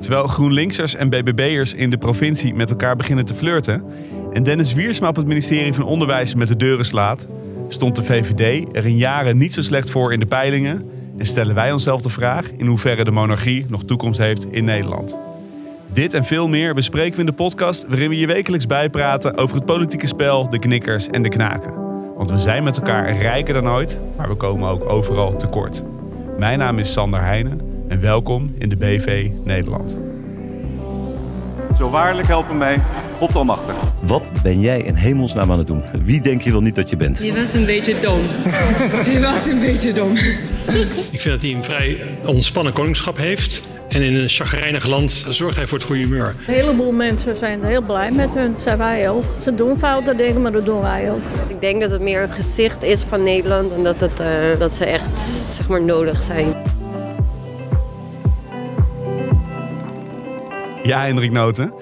Terwijl GroenLinksers en BBB'ers in de provincie met elkaar beginnen te flirten... en Dennis Wiersma op het ministerie van Onderwijs met de deuren slaat... stond de VVD er in jaren niet zo slecht voor in de peilingen... en stellen wij onszelf de vraag in hoeverre de monarchie nog toekomst heeft in Nederland. Dit en veel meer bespreken we in de podcast waarin we je wekelijks bijpraten over het politieke spel, de knikkers en de knaken. Want we zijn met elkaar rijker dan ooit, maar we komen ook overal tekort. Mijn naam is Sander Heijnen en welkom in de BV Nederland. Zo waarlijk helpen mij, God almachtig. Wat ben jij in hemelsnaam aan het doen? Wie denk je wel niet dat je bent? Je was een beetje dom. Je was een beetje dom. Ik vind dat hij een vrij ontspannen koningschap heeft. En in een chagrijnig land zorgt hij voor het goede humeur. Een heleboel mensen zijn heel blij met hun, zijn wij ook. Ze doen foute dingen, maar dat doen wij ook. Ik denk dat het meer een gezicht is van Nederland en dat, het, eh, dat ze echt zeg maar, nodig zijn. Ja, Hendrik Noten.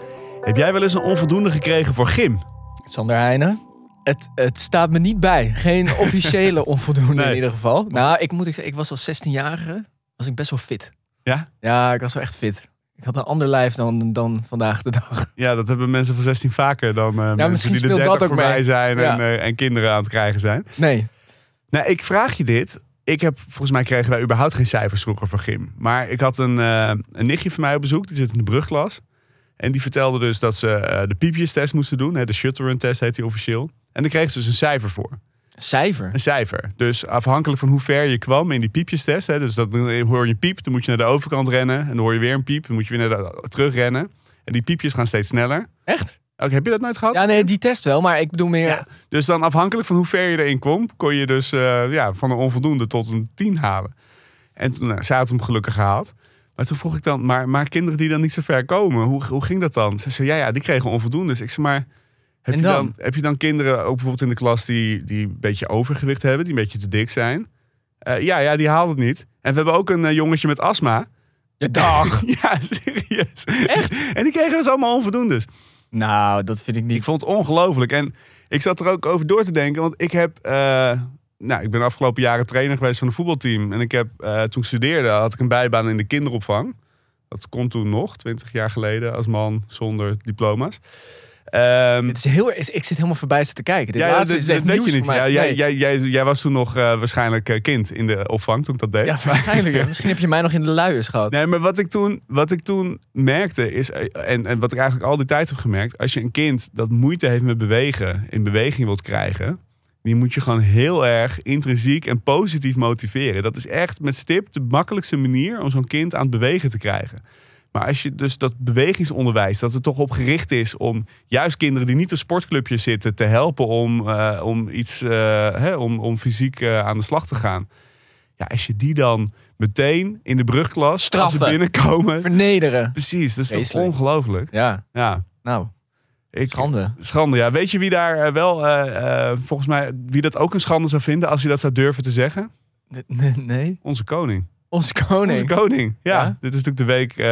Heb jij wel eens een onvoldoende gekregen voor gym? Sander Heijnen. Het, het staat me niet bij. Geen officiële onvoldoende Nee. in ieder geval. Nou, ik moet ik zeggen, ik was als 16-jarige was ik best wel fit. Ja? Ja, ik was wel echt fit. Ik had een ander lijf dan, dan vandaag de dag. Ja, dat hebben mensen van 16 vaker dan eh mensen misschien die de speelt 30 dat ook voorbij mee. zijn en, Ja. eh, en kinderen aan het krijgen zijn. Nee. Nou, ik vraag je dit. Ik heb, volgens mij kregen wij überhaupt geen cijfers vroeger voor gym. Maar ik had een, eh, een nichtje van mij op bezoek, die zit in de brugklas. En die vertelde dus dat ze eh, de piepjestest moesten doen. Hè, de shuttle test heet die officieel. En daar kreeg ze dus een cijfer voor. Cijfer. Een cijfer. Dus afhankelijk van hoe ver je kwam in die piepjestest. Hè, dus dat, dan hoor je een piep, dan moet je naar de overkant rennen. En dan hoor je weer een piep, dan moet je weer naar de, terug rennen. En die piepjes gaan steeds sneller. Echt? Ook, heb je dat nooit gehad? Ja, nee, die test wel. Maar ik bedoel meer... Ja, dus dan afhankelijk van hoe ver je erin kwam, kon je dus eh, ja, van een onvoldoende tot een 10 halen. En toen, nou, zij had hem gelukkig gehaald. Maar toen vroeg ik dan, maar, maar kinderen die dan niet zo ver komen, hoe, hoe ging dat dan? Ze zei, ja, ja, die kregen onvoldoendes. Ik zei, maar heb, je dan? heb je dan kinderen, ook bijvoorbeeld in de klas, die, die een beetje overgewicht hebben, die een beetje te dik zijn? Eh, ja, ja, die haalden het niet. En we hebben ook een eh, jongetje met astma. Ja, dag. ja, serieus. Echt? En die kregen dus allemaal onvoldoendes. Nou, dat vind ik niet... Ik vond het ongelooflijk. En ik zat er ook over door te denken. Want ik heb. eh, nou, ik ben de afgelopen jaren trainer geweest van een voetbalteam. En ik heb eh, toen ik studeerde, had ik een bijbaan in de kinderopvang. Dat kon toen nog, 20 jaar geleden, als man zonder diploma's. Ehm, Het is heel, ik zit helemaal verbijsterd te kijken. Dit ja, laatste dat, is dat echt weet je niet. Ja, jij, Nee. jij, jij, jij was toen nog eh, waarschijnlijk eh, kind in de opvang toen ik dat deed. Ja, waarschijnlijk. Misschien heb je mij nog in de luiers gehad. Nee, maar wat ik toen, wat ik toen merkte is, eh, en, en wat ik eigenlijk al die tijd heb gemerkt, als je een kind dat moeite heeft met bewegen, in beweging wilt krijgen, die moet je gewoon heel erg intrinsiek en positief motiveren. Dat is echt met stip de makkelijkste manier om zo'n kind aan het bewegen te krijgen. Maar als je dus dat bewegingsonderwijs, dat er toch op gericht is om juist kinderen die niet op sportclubjes zitten te helpen om, eh, om iets, eh, hè, om, om fysiek eh, aan de slag te gaan. Ja, als je die dan meteen in de brugklas, als ze Straffen. binnenkomen. Vernederen. Precies, dat is toch ongelooflijk. Ja, Ja, nou, ik, schande. Schande, ja. Weet je wie daar wel, volgens mij, wie dat ook een schande zou vinden als hij dat zou durven te zeggen? Nee, nee. Onze koning. Onze koning. Onze koning. Ja, Ja? dit is natuurlijk de week. eh,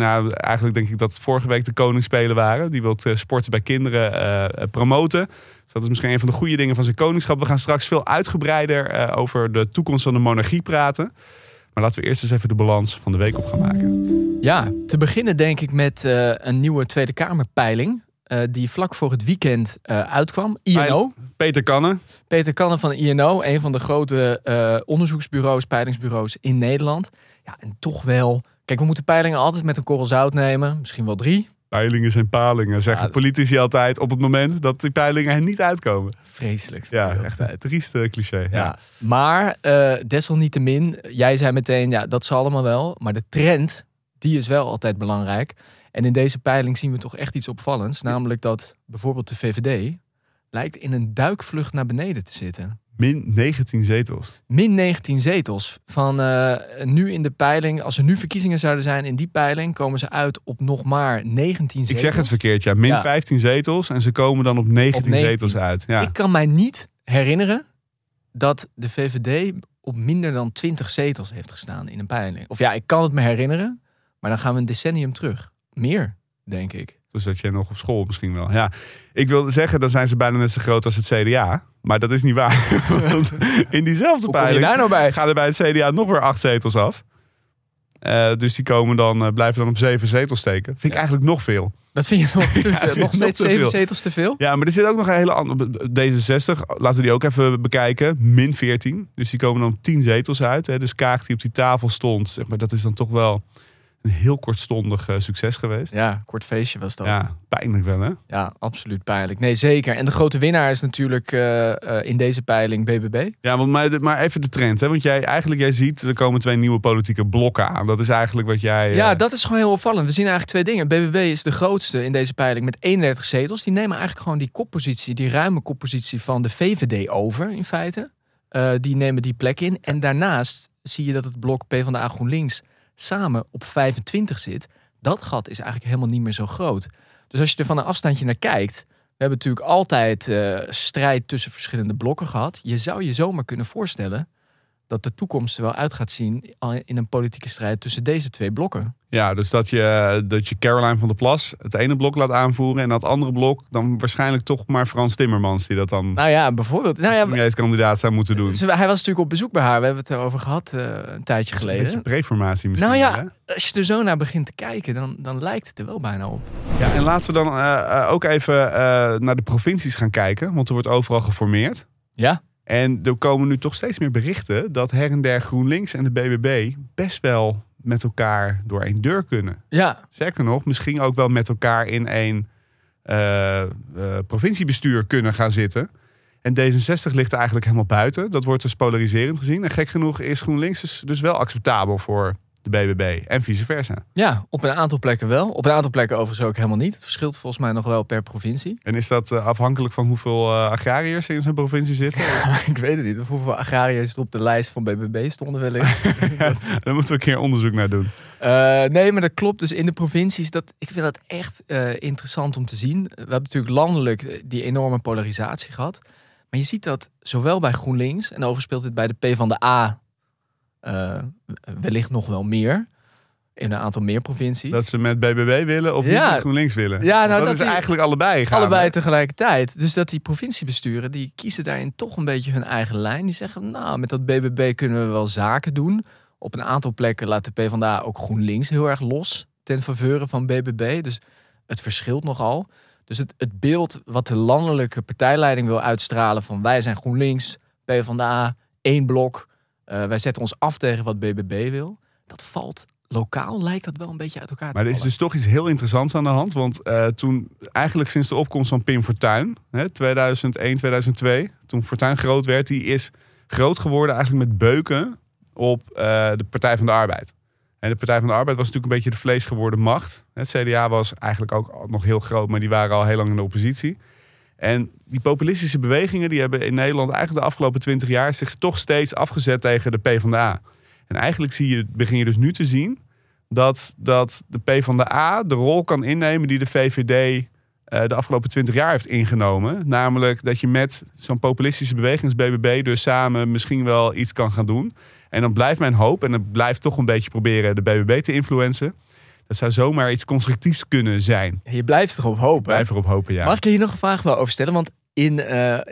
nou, eigenlijk denk ik dat vorige week de koningsspelen waren. Die wil eh, sporten bij kinderen eh, promoten. Dus dat is misschien een van de goede dingen van zijn koningschap. We gaan straks veel uitgebreider over de toekomst van de monarchie praten. Maar laten we eerst eens even de balans van de week op gaan maken. Ja, te beginnen denk ik met een nieuwe Tweede Kamerpeiling. Eh, die vlak voor het weekend eh, uitkwam. INO. Peter Kannen. Peter Kannen van INO, een van de grote eh, onderzoeksbureaus, peilingsbureaus in Nederland. Ja, en toch wel. Kijk, we moeten peilingen altijd met een korrel zout nemen. Misschien wel drie. Peilingen zijn palingen, zeggen Ja, politici altijd op het moment dat die peilingen er niet uitkomen. Vreselijk. Ja, echt een trieste cliché. Ja. Ja. Maar desalniettemin, jij zei meteen, ja, dat zal allemaal wel. Maar de trend, die is wel altijd belangrijk. En in deze peiling zien we toch echt iets opvallends. Namelijk dat bijvoorbeeld de VVD lijkt in een duikvlucht naar beneden te zitten. Min 19 zetels. Min 19 zetels. Van eh, nu in de peiling, als er nu verkiezingen zouden zijn in die peiling, komen ze uit op nog maar 19 zetels. Ik zeg het verkeerd, ja. Min Ja. 15 zetels en ze komen dan op 19, Op 19. zetels uit. Ja. Ik kan mij niet herinneren dat de VVD op minder dan 20 zetels heeft gestaan in een peiling. Of ja, ik kan het me herinneren, maar dan gaan we een decennium terug. Meer, denk ik. Dus dat jij nog op school misschien wel. Ja. Ik wil zeggen, dan zijn ze bijna net zo groot als het CDA. Maar dat is niet waar. Want in diezelfde je peiling daar nou bij? gaan er bij het CDA nog weer acht zetels af. Eh, dus die komen dan, eh, blijven dan op zeven zetels steken. Vind ik eigenlijk nog veel. Dat vind je nog te Ja, veel. vind Nog ik steeds nog zeven zetels te veel? Ja, maar er zit ook nog een hele andere... D66, laten we die ook even bekijken. Min 14. Dus die komen dan op 10 zetels uit. Hè. Dus Kaag die op die tafel stond. Zeg maar, dat is dan toch wel een heel kortstondig eh, succes geweest. Ja, kort feestje was dat. Ja, pijnlijk wel hè? Ja, absoluut pijnlijk. Nee, zeker. En de grote winnaar is natuurlijk eh, eh, in deze peiling BBB. Ja, want maar, maar even de trend. Hè? Want jij, eigenlijk, jij ziet, er komen twee nieuwe politieke blokken aan. Dat is eigenlijk wat jij... Ja, dat is gewoon heel opvallend. We zien eigenlijk twee dingen. BBB is de grootste in deze peiling met 31 zetels. Die nemen eigenlijk gewoon die koppositie, die ruime koppositie van de VVD over in feite. Die nemen die plek in. En daarnaast zie je dat het blok PvdA GroenLinks samen op 25 zit. Dat gat is eigenlijk helemaal niet meer zo groot. Dus als je er van een afstandje naar kijkt. We hebben natuurlijk altijd eh, strijd tussen verschillende blokken gehad. Je zou je zomaar kunnen voorstellen dat de toekomst er wel uit gaat zien in een politieke strijd tussen deze twee blokken. Ja, dus dat je, dat je Caroline van der Plas het ene blok laat aanvoeren... en dat andere blok dan waarschijnlijk toch maar Frans Timmermans... die dat dan Nou ja, bijvoorbeeld. Nou ja, premierskandidaat zou moeten doen. hij was natuurlijk op bezoek bij haar. We hebben het erover gehad eh, een tijdje Een geleden. beetje preformatie misschien. Nou ja, hè? als je er zo naar begint te kijken, dan, dan lijkt het er wel bijna op. ja. En laten we dan eh, eh, ook even naar de provincies gaan kijken. Want er wordt overal geformeerd. Ja? En er komen nu toch steeds meer berichten... dat her en der GroenLinks en de BBB best wel met elkaar door één deur kunnen. Ja, Sterker nog, misschien ook wel met elkaar in één eh, eh, provinciebestuur kunnen gaan zitten. En D66 ligt er eigenlijk helemaal buiten. Dat wordt dus polariserend gezien. En gek genoeg is GroenLinks dus, dus wel acceptabel voor de BBB. En vice versa. ja, op een aantal plekken wel. Op een aantal plekken overigens ook helemaal niet. Het verschilt volgens mij nog wel per provincie. En is dat eh, afhankelijk van hoeveel eh, agrariërs in zo'n provincie zitten? ik weet het niet. Of hoeveel agrariërs er op de lijst van BBB stonden wellicht. Daar moeten we een keer onderzoek naar doen. Eh, nee, maar dat klopt. Dus in de provincies, dat, ik vind dat echt interessant om te zien. We hebben natuurlijk landelijk die enorme polarisatie gehad. Maar je ziet dat zowel bij GroenLinks, en overigens speelt dit bij de P van de A eh, wellicht nog wel meer. In een aantal meer provincies. Dat ze met BBB willen of Ja. niet met GroenLinks willen. Ja, nou, dat, dat is die- eigenlijk allebei gaan. Allebei tegelijkertijd. Dus dat die provinciebesturen, die kiezen daarin toch een beetje hun eigen lijn. Die zeggen, nou, met dat BBB kunnen we wel zaken doen. Op een aantal plekken laat de PvdA ook GroenLinks heel erg los. Ten faveur van BBB. Dus het verschilt nogal. Dus het, het beeld wat de landelijke partijleiding wil uitstralen van wij zijn GroenLinks, PvdA, één blok. Eh, wij zetten ons af tegen wat BBB wil. Dat valt lokaal, lijkt dat wel een beetje uit elkaar te Maar er is dus toch iets heel interessants aan de hand. Want eh, toen, eigenlijk sinds de opkomst van Pim Fortuyn, hè, 2001, 2002, toen Fortuyn groot werd, die is groot geworden eigenlijk met beuken op eh, de Partij van de Arbeid. En de Partij van de Arbeid was natuurlijk een beetje de vlees geworden macht. Het CDA was eigenlijk ook nog heel groot, maar die waren al heel lang in de oppositie. En die populistische bewegingen die hebben in Nederland eigenlijk de afgelopen twintig jaar zich toch steeds afgezet tegen de PvdA. En eigenlijk zie je, begin je dus nu te zien dat, dat de PvdA de rol kan innemen die de VVD eh, de afgelopen twintig jaar heeft ingenomen. Namelijk dat je met zo'n populistische beweging als BBB dus samen misschien wel iets kan gaan doen. En dan blijft mijn hoop, en dan blijft toch een beetje proberen de BBB te influencen. Dat zou zomaar iets constructiefs kunnen zijn. Je blijft erop hopen. Blijf erop hopen, ja. Mag ik hier nog een vraag wel over stellen? Want in eh,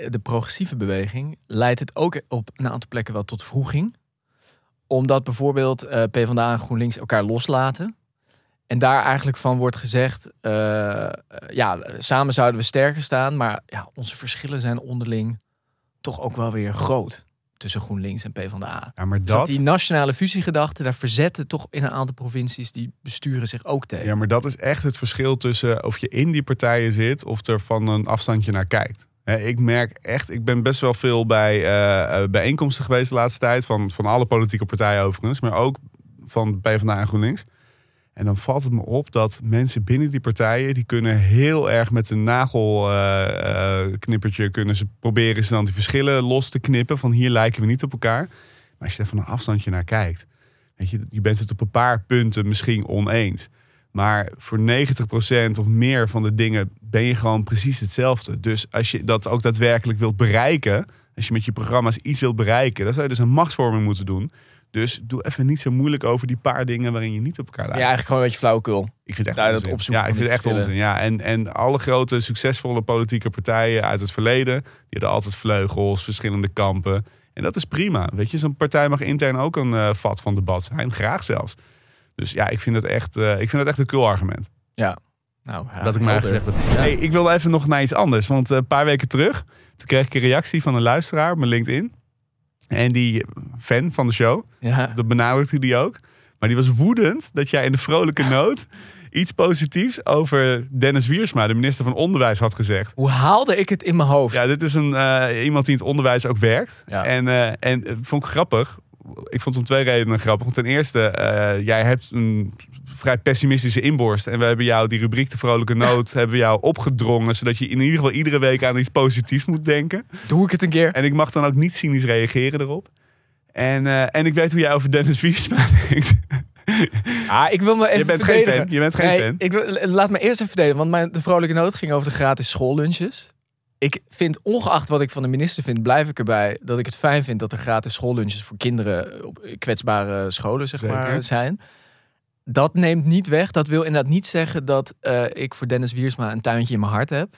de progressieve beweging leidt het ook op een aantal plekken wel tot vroeging. Omdat bijvoorbeeld eh PvdA en GroenLinks elkaar loslaten. En daar eigenlijk van wordt gezegd, eh, ja, samen zouden we sterker staan. Maar ja, onze verschillen zijn onderling toch ook wel weer groot. Tussen GroenLinks en PvdA. Ja, maar Dus dat dat, die nationale fusiegedachte, daar verzetten toch in een aantal provincies die besturen zich ook tegen. ja, maar dat is echt het verschil tussen of je in die partijen zit of er van een afstandje naar kijkt. Ik merk echt, ik ben best wel veel bij eh, eh, bijeenkomsten geweest de laatste tijd. Van, van alle politieke partijen overigens, maar ook van PvdA en GroenLinks. En dan valt het me op dat mensen binnen die partijen... die kunnen heel erg met een nagelknippertje... kunnen ze proberen ze dan die verschillen los te knippen. Van hier lijken we niet op elkaar. Maar als je er van een afstandje naar kijkt... Weet je, je bent het op een paar punten misschien oneens. Maar voor 90% of meer van de dingen ben je gewoon precies hetzelfde. Dus als je dat ook daadwerkelijk wilt bereiken... als je met je programma's iets wilt bereiken... dan zou je dus een machtsvorming moeten doen... Dus doe even niet zo moeilijk over die paar dingen waarin je niet op elkaar Ja, lijkt. eigenlijk gewoon een beetje flauwekul. Ik vind het echt dat onzin. opzoeken Ja, ik vind het echt onzin. Ja, en, en alle grote succesvolle politieke partijen uit het verleden, die hadden altijd vleugels, verschillende kampen. En dat is prima. Weet je, zo'n partij mag intern ook een eh, vat van debat zijn, graag zelfs. Dus ja, ik vind dat echt, eh, ik vind dat echt een cool argument. Ja. Nou, ja, dat ik maar gezegd heb. Ja. Hey, ik wilde even nog naar iets anders. Want eh, een paar weken terug, toen kreeg ik een reactie van een luisteraar op mijn LinkedIn. En die fan van de show, Ja. dat benadrukte die ook. Maar die was woedend dat jij in de vrolijke noot iets positiefs over Dennis Wiersma, de minister van Onderwijs, had gezegd. Hoe haalde ik het in mijn hoofd? Ja, dit is een, eh, iemand die in het onderwijs ook werkt. Ja. En, eh, en het vond ik grappig. Ik vond het om twee redenen grappig. Want ten eerste, eh, jij hebt een vrij pessimistische inborst. En we hebben jou, die rubriek De Vrolijke Noot, hebben we jou opgedrongen. Zodat je in ieder geval iedere week aan iets positiefs moet denken. Doe ik het een keer? En ik mag dan ook niet cynisch reageren erop. En, eh, en ik weet hoe jij over Dennis Wiersma denkt. Ah, ik wil me even Je bent geen fan. Je bent geen nee, fan. Ik wil, laat me eerst even verdedigen, want mijn, de vrolijke noot ging over de gratis schoollunches. Ik vind, ongeacht wat ik van de minister vind, blijf ik erbij dat ik het fijn vind dat er gratis schoollunches voor kinderen op kwetsbare scholen zeg Zeker. maar, zijn. Dat neemt niet weg. Dat wil inderdaad niet zeggen dat eh, ik voor Dennis Wiersma een tuintje in mijn hart heb.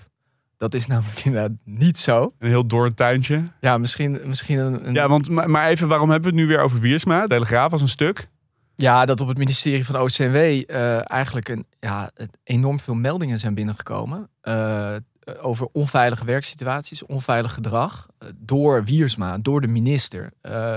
Dat is namelijk inderdaad niet zo. Een heel door tuintje. Ja, misschien, misschien een, een- Ja, want maar even, waarom hebben we het nu weer over Wiersma? Telegraaf als een stuk. Ja, dat op het ministerie van OCW eh, eigenlijk een, ja, enorm veel meldingen zijn binnengekomen. eh, over onveilige werksituaties, onveilig gedrag. eh, door Wiersma, door de minister. Eh,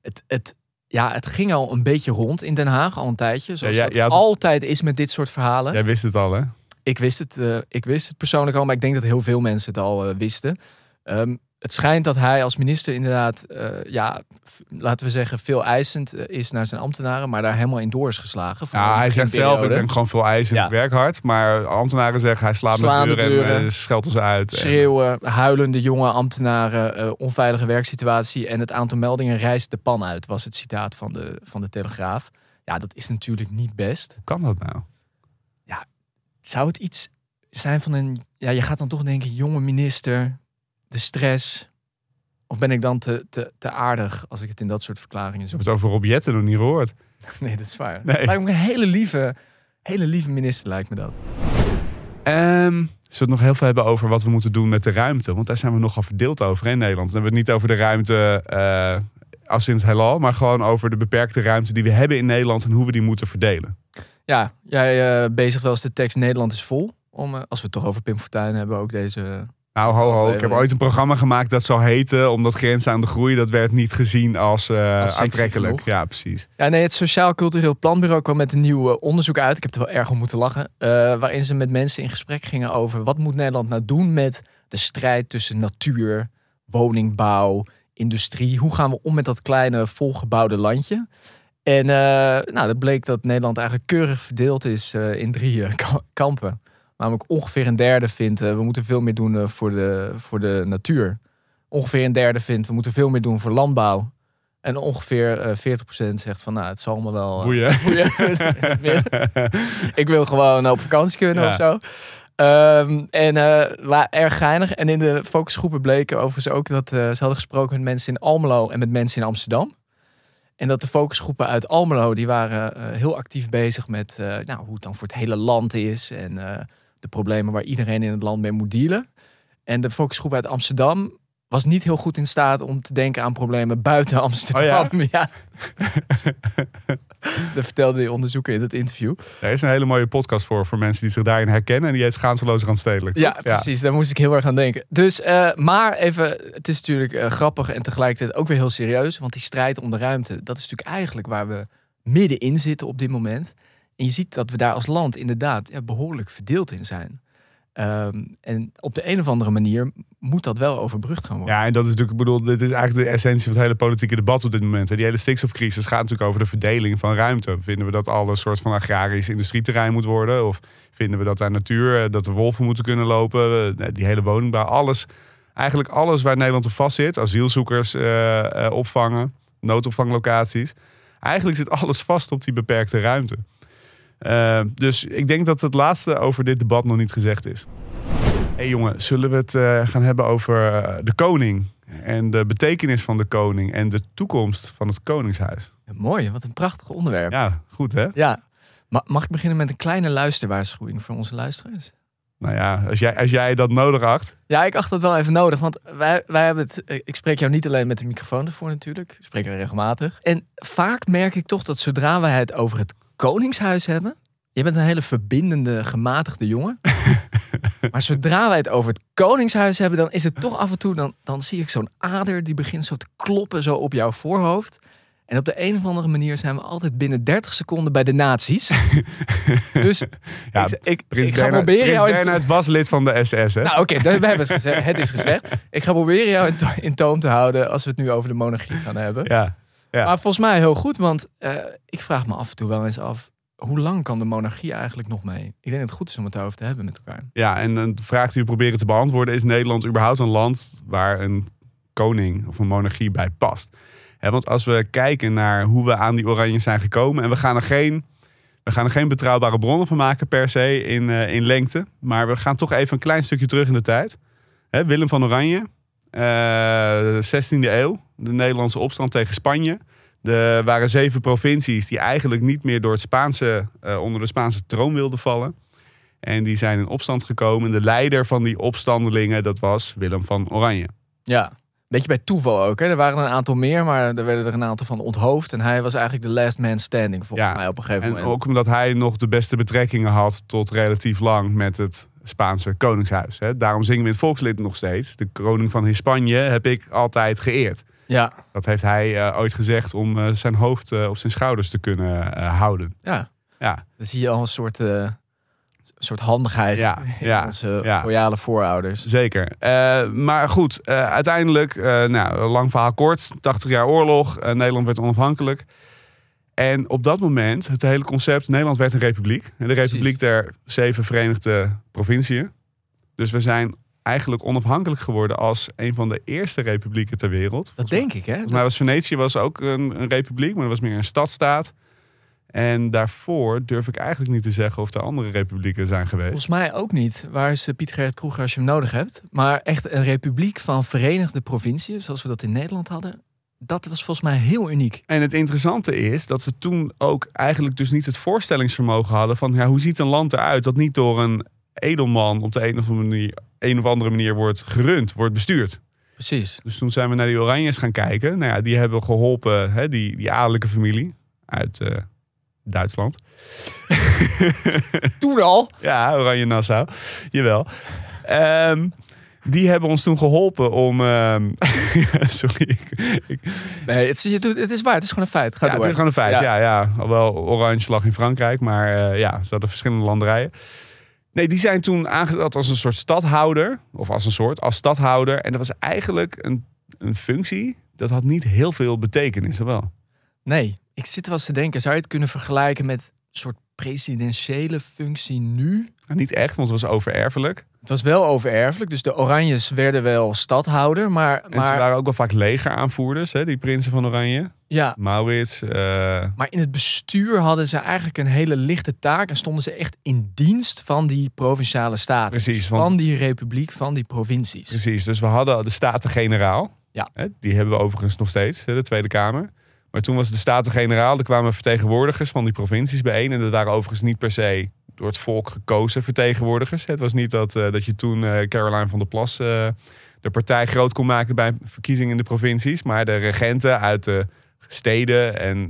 het, het, ja, het ging al een beetje rond in Den Haag, al een tijdje. Zoals Ja, had- altijd is met dit soort verhalen. Jij wist het al, hè? Ik, wist het, eh, ik wist het persoonlijk al, maar ik denk dat heel veel mensen het al eh, wisten. Ehm, het schijnt dat hij als minister inderdaad, eh, ja, laten we zeggen, veel eisend eh, is naar zijn ambtenaren, maar daar helemaal in door is geslagen. Ja, hij zegt zelf, ik ben gewoon veel eisend, Ja. ik werk hard. Maar ambtenaren zeggen, hij slaat Slaan met de deuren, en eh, scheldt ons uit. En- Schreeuwen, huilende jonge ambtenaren, onveilige werksituatie en het aantal meldingen rijst de pan uit, was het citaat van de, van de Telegraaf. Ja, dat is natuurlijk niet best. Hoe kan dat nou? Zou het iets zijn van een. Ja, je gaat dan toch denken, jonge minister, de stress. Of ben ik dan te, te, te aardig als ik het in dat soort verklaringen Ik heb het over Rob Jetten nog niet gehoord. Nee, dat is waar. Nee. Lijkt me een hele lieve, hele lieve minister, lijkt me dat. Ehm, zullen we het nog heel veel hebben over wat we moeten doen met de ruimte? Want daar zijn we nogal verdeeld over in Nederland. Dan hebben we het niet over de ruimte eh, als in het heelal, maar gewoon over de beperkte ruimte die we hebben in Nederland en hoe we die moeten verdelen. Ja, jij eh bezig wel eens de tekst Nederland is vol. Om, eh, als we het toch over Pim Fortuyn hebben, ook deze... Nou, ho, ho. Ik heb ooit een programma gemaakt dat zou heten, omdat grenzen aan de groei, dat werd niet gezien als, eh, Als aantrekkelijk. genoeg. Ja, precies. Ja, nee, het Sociaal Cultureel Planbureau kwam met een nieuw eh, onderzoek uit. Ik heb er wel erg om moeten lachen. eh, waarin ze met mensen in gesprek gingen over wat moet Nederland nou doen met de strijd tussen natuur, woningbouw, industrie. Hoe gaan we om met dat kleine volgebouwde landje? En eh, nou, dat bleek dat Nederland eigenlijk keurig verdeeld is eh, in drie ka- kampen. Namelijk ongeveer een derde vindt eh, we moeten veel meer doen eh, voor, de, voor de natuur. Ongeveer een derde vindt we moeten veel meer doen voor landbouw. En ongeveer eh 40% zegt van nou, het zal allemaal wel. eh, Boeien. boeien. ik wil gewoon op vakantie kunnen Ja. of zo. Ehm, en eh, erg geinig. En in de focusgroepen bleken overigens ook dat eh, ze hadden gesproken met mensen in Almelo en met mensen in Amsterdam. En dat de focusgroepen uit Almelo, die waren eh, heel actief bezig met eh, nou, hoe het dan voor het hele land is. En eh, de problemen waar iedereen in het land mee moet dealen. En de focusgroep uit Amsterdam was niet heel goed in staat om te denken aan problemen buiten Amsterdam. Oh ja? dat vertelde die onderzoeker in het interview. Er is een hele mooie podcast voor, voor mensen die zich daarin herkennen. En die heet Schaamteloos Randstedelijk. Ja, toch? precies. Daar moest ik heel erg aan denken. Dus, eh, maar even, het is natuurlijk eh, grappig en tegelijkertijd ook weer heel serieus. Want die strijd om de ruimte, dat is natuurlijk eigenlijk waar we middenin zitten op dit moment. En je ziet dat we daar als land inderdaad behoorlijk verdeeld in zijn. Ehm, en op de een of andere manier moet dat wel overbrugd gaan worden. Ja, en dat is natuurlijk, ik bedoel, dit is eigenlijk de essentie van het hele politieke debat op dit moment. Die hele stikstofcrisis gaat natuurlijk over de verdeling van ruimte. Vinden we dat al een soort van agrarisch industrieterrein moet worden? Of vinden we dat daar natuur, eh, dat de wolven moeten kunnen lopen? Eh, Die hele woningbouw, alles. Eigenlijk alles waar Nederland op vast zit. Asielzoekers eh, opvangen, noodopvanglocaties. Eigenlijk zit alles vast op die beperkte ruimte. Eh, dus ik denk dat het laatste over dit debat nog niet gezegd is. hey jongen, zullen we het eh, gaan hebben over eh, de koning? En de betekenis van de koning en de toekomst van het koningshuis. Ja, mooi, wat een prachtig onderwerp. Ja. Ja, goed hè? Ma- mag ik beginnen met een kleine luisterwaarschuwing voor onze luisteraars? Nou ja, als jij, als jij dat nodig acht. Ja, ik acht dat wel even nodig. Want wij, wij hebben het. Ik spreek jou niet alleen met de microfoon ervoor natuurlijk. Ik spreek er regelmatig. En vaak merk ik toch dat zodra wij het over het koningshuis hebben. Je bent een hele verbindende, gematigde jongen. maar zodra wij het over het koningshuis hebben, dan is het toch af en toe, dan, dan zie ik zo'n ader die begint zo te kloppen zo op jouw voorhoofd. En op de een of andere manier zijn we altijd binnen 30 seconden bij de nazi's. dus Ja, ik, ik, Prins ik ga Bernhard, proberen Prins jou... was lid van de SS, hè? Nou oké, we hebben het gezegd. Het is gezegd. Ik ga proberen jou in, to- in toom te houden als we het nu over de monarchie gaan hebben. ja. Ja. Maar volgens mij heel goed, want eh, ik vraag me af en toe wel eens af... hoe lang kan de monarchie eigenlijk nog mee? Ik denk dat het goed is om het daarover te hebben met elkaar. Ja, en een vraag die we proberen te beantwoorden is Nederland überhaupt een land waar een koning of een monarchie bij past? Want als we kijken naar hoe we aan die oranje zijn gekomen en we gaan er geen, we gaan er geen betrouwbare bronnen van maken per se in, eh, in lengte, maar we gaan toch even een klein stukje terug in de tijd. Willem van Oranje, eh 16e eeuw, de Nederlandse opstand tegen Spanje. Er waren zeven provincies die eigenlijk niet meer door het Spaanse, eh, onder de Spaanse troon wilden vallen. En die zijn in opstand gekomen. De leider van die opstandelingen, dat was Willem van Oranje. Ja, beetje bij toeval ook. Hè? Er waren een aantal meer, maar er werden er een aantal van onthoofd. En hij was eigenlijk de last man standing, volgens Ja, mij op een gegeven En moment. ook omdat hij nog de beste betrekkingen had tot relatief lang met het Spaanse koningshuis. Hè. Daarom zingen we in het volkslied nog steeds. De koning van Hispanje heb ik altijd geëerd. Ja, Dat heeft hij eh, ooit gezegd om eh, zijn hoofd eh, op zijn schouders te kunnen houden. ja. Ja, Dan zie je al een soort, een soort handigheid Ja, in ja, onze ja. royale voorouders. zeker. Eh, maar goed, eh, uiteindelijk, eh, nou, lang verhaal kort, 80 jaar oorlog, Nederland werd onafhankelijk. En op dat moment, het hele concept, Nederland werd een republiek. En de Precies. republiek der zeven verenigde provinciën. Dus we zijn eigenlijk onafhankelijk geworden als een van de eerste republieken ter wereld. Dat denk ik, hè? Mij was Venetië was ook een, een republiek, maar dat was meer een stadstaat. En daarvoor durf ik eigenlijk niet te zeggen of er andere republieken zijn geweest. Volgens mij ook niet. Waar is Piet Gerrit Kroeger als je hem nodig hebt? Maar echt een republiek van verenigde provinciën, zoals we dat in Nederland hadden. Dat was volgens mij heel uniek. En het interessante is dat ze toen ook eigenlijk dus niet het voorstellingsvermogen hadden van ja, hoe ziet een land eruit dat niet door een edelman op de een of andere manier, een of andere manier wordt gerund, wordt bestuurd. Precies. Dus toen zijn we naar die Oranjes gaan kijken. Nou ja, die hebben geholpen, hè, die, die adellijke familie uit eh, Duitsland. Toen al. Ja, Oranje Nassau. Jawel. Ehm, die hebben ons toen geholpen om. ehm, sorry. Ik, Nee, het, is- het is waar. Het is gewoon een feit. Ga ja, door. het is gewoon een feit. Ja. Ja, ja. Alhoewel Oranje lag in Frankrijk, maar eh, ja, ze hadden verschillende landerijen. Nee, die zijn toen aangesteld als een soort stadhouder. Of als een soort, als stadhouder. En dat was eigenlijk een, een functie. Dat had niet heel veel betekenis, wel. Nee, ik zit wel eens te denken. Zou je het kunnen vergelijken met een soort presidentiële functie nu? Nou, niet echt, want het was overerfelijk. Het was wel overerfelijk. Dus de Oranjes werden wel stadhouder. Maar, En ze waren ook wel vaak legeraanvoerders, hè, die prinsen van Oranje. ja, Maurits. eh, maar in het bestuur hadden ze eigenlijk een hele lichte taak. En stonden ze echt in dienst van die provinciale staten. Precies, Dus want- Van die republiek, van die provincies. Precies, dus we hadden de Staten-Generaal. Ja. Hè, Die hebben we overigens nog steeds, hè, de Tweede Kamer. Maar toen was de Staten-Generaal, er kwamen vertegenwoordigers van die provincies bijeen. En dat waren overigens niet per se door het volk gekozen vertegenwoordigers. Het was niet dat, eh, dat je toen eh, Caroline van der Plas eh, de partij groot kon maken bij verkiezingen in de provincies. Maar de regenten uit de steden en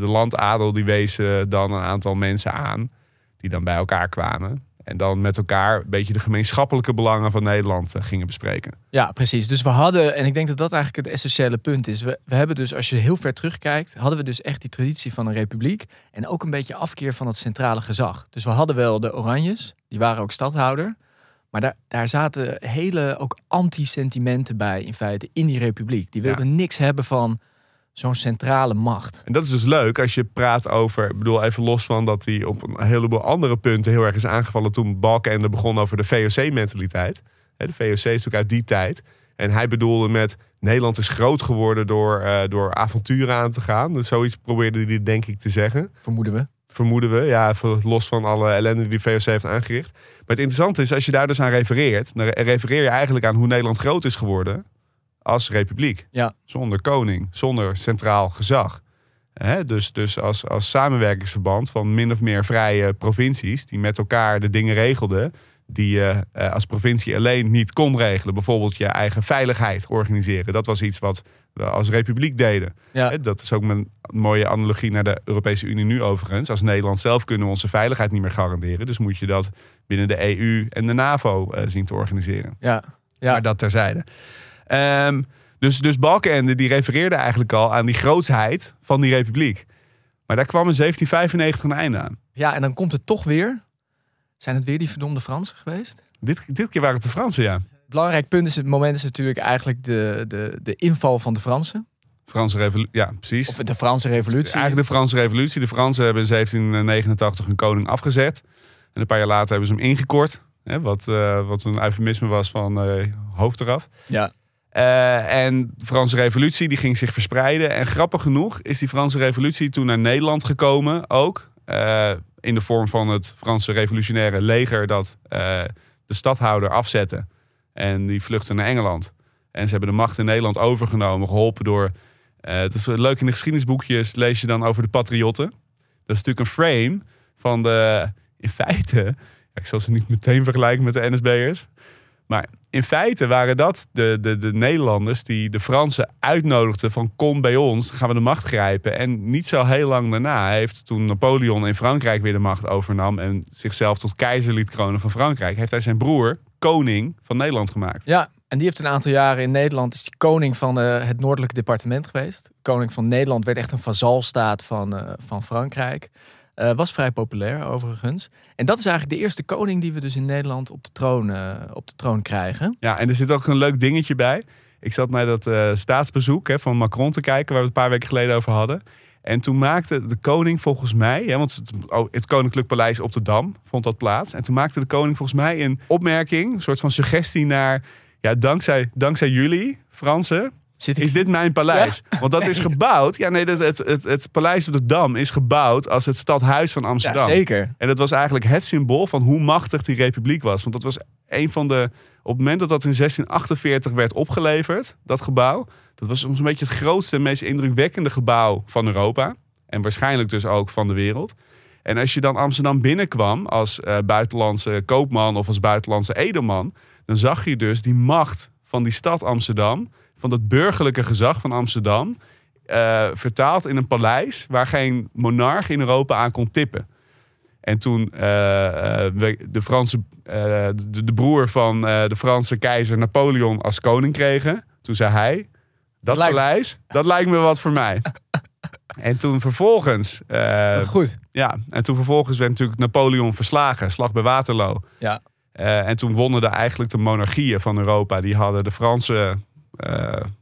de landadel die wezen dan een aantal mensen aan. Die dan bij elkaar kwamen. En dan met elkaar een beetje de gemeenschappelijke belangen van Nederland eh, gingen bespreken. Ja, precies. Dus we hadden, en ik denk dat dat eigenlijk het essentiële punt is. We, we hebben dus, als je heel ver terugkijkt, hadden we dus echt die traditie van een republiek. En ook een beetje afkeer van het centrale gezag. Dus we hadden wel de Oranjes, die waren ook stadhouder. Maar daar, daar zaten hele ook anti-sentimenten bij, in feite, in die republiek. Die wilden niks hebben van zo'n centrale macht. En dat is dus leuk als je praat over, ik bedoel even los van dat hij op een heleboel andere punten heel erg is aangevallen toen Balkenende begon over de VOC-mentaliteit. De VOC is natuurlijk uit die tijd. En hij bedoelde met Nederland is groot geworden door, eh, door avonturen aan te gaan. Dus zoiets probeerde hij denk ik te zeggen. Vermoeden we. Vermoeden we, ja, los van alle ellende die de VOC heeft aangericht. Maar het interessante is, als je daar dus aan refereert, dan refereer je eigenlijk aan hoe Nederland groot is geworden als republiek. Ja. Zonder koning, zonder centraal gezag. Dus dus als, als samenwerkingsverband van min of meer vrije provincies die met elkaar de dingen regelden, die je eh, als provincie alleen niet kon regelen. Bijvoorbeeld je eigen veiligheid organiseren. Dat was iets wat we als republiek deden. Ja. Dat is ook een mooie analogie naar de Europese Unie nu overigens. Als Nederland zelf kunnen we onze veiligheid niet meer garanderen. Dus moet je dat binnen de EU en de NAVO eh, zien te organiseren. Ja. Ja. Maar dat terzijde. Ehm, dus, dus Balkenende die refereerde eigenlijk al aan die grootsheid van die republiek. Maar daar kwam in 1795 een einde aan. ja, en dan komt het toch weer. Zijn het weer die verdomde Fransen geweest? Dit, dit keer waren het de Fransen, ja. Belangrijk punt is het moment is natuurlijk eigenlijk de, de, de inval van de Fransen. Franse revolutie, ja, precies. Of de Franse revolutie. Eigenlijk de Franse revolutie. De Fransen hebben in 1789 hun koning afgezet. En een paar jaar later hebben ze hem ingekort. Hè, wat, eh, wat een eufemisme was van eh, hoofd eraf. Ja. Eh, en de Franse revolutie die ging zich verspreiden. En grappig genoeg is die Franse revolutie toen naar Nederland gekomen ook. Eh, in de vorm van het Franse revolutionaire leger dat eh, de stadhouder afzette. En die vluchtte naar Engeland. En ze hebben de macht in Nederland overgenomen, geholpen door... het is leuk in de geschiedenisboekjes lees je dan over de patriotten. Dat is natuurlijk een frame van de... In feite, ik zal ze niet meteen vergelijken met de NSB'ers... Maar in feite waren dat de, de, de Nederlanders die de Fransen uitnodigden van kom bij ons, dan gaan we de macht grijpen. En niet zo heel lang daarna heeft toen Napoleon in Frankrijk weer de macht overnam en zichzelf tot keizer liet kronen van Frankrijk, heeft hij zijn broer koning van Nederland gemaakt. Ja, en die heeft een aantal jaren in Nederland, is die koning van eh, het noordelijke departement geweest. Koning van Nederland werd echt een vazalstaat van, eh, van Frankrijk. Eh, was vrij populair overigens. En dat is eigenlijk de eerste koning die we dus in Nederland op de troon, eh, op de troon krijgen. Ja, en er zit ook een leuk dingetje bij. Ik zat naar dat eh, staatsbezoek hè, van Macron te kijken, waar we het een paar weken geleden over hadden. En toen maakte de koning volgens mij, hè, want het, oh, het Koninklijk Paleis op de Dam vond dat plaats. En toen maakte de koning volgens mij een opmerking, een soort van suggestie naar, ja, dankzij, dankzij jullie, Fransen, Zit ik... is dit mijn paleis. Want dat is gebouwd, ja nee, het, het, het, het paleis op de Dam is gebouwd als het stadhuis van Ja, Amsterdam. zeker. En dat was eigenlijk het symbool van hoe machtig die republiek was. Want dat was een van de. Op het moment dat dat in 1648 werd opgeleverd, dat gebouw. Dat was soms een beetje het grootste en meest indrukwekkende gebouw van Europa. En waarschijnlijk dus ook van de wereld. En als je dan Amsterdam binnenkwam als eh, buitenlandse koopman of als buitenlandse edelman. dan zag je dus die macht van die stad Amsterdam. Van dat burgerlijke gezag van Amsterdam. eh, vertaald in een paleis waar geen monarch in Europa aan kon tippen. En toen eh, eh, de, Franse, de, de broer van de Franse keizer Napoleon als koning kregen, toen zei hij: Dat Lijkt- paleis, dat lijkt me wat voor mij. en toen vervolgens, goed. ja, en toen vervolgens werd natuurlijk Napoleon verslagen, slag bij Waterloo. Ja. En toen wonnen de eigenlijk de monarchieën van Europa. Die hadden de Franse, eh,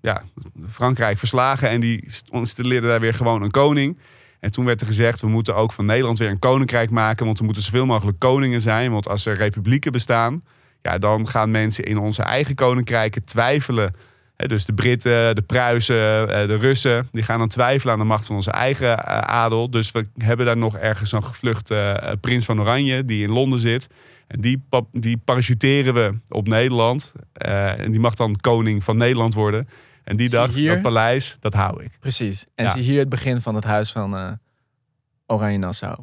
ja, Frankrijk verslagen. En die installeerden daar weer gewoon een koning. En toen werd er gezegd, we moeten ook van Nederland weer een koninkrijk maken. Want er moeten zoveel mogelijk koningen zijn. Want als er republieken bestaan, ja, dan gaan mensen in onze eigen koninkrijken twijfelen. Dus de Britten, de Pruisen, eh, de Russen, die gaan dan twijfelen aan de macht van onze eigen eh, adel. Dus we hebben daar nog ergens een gevluchte eh, prins van Oranje, die in Londen zit. En die, die parachuteren we op Nederland. Eh, en die mag dan koning van Nederland worden. En die dacht, hier? dat paleis, dat hou ik. Precies. En Ja. zie hier het begin van het huis van eh, Oranje Nassau.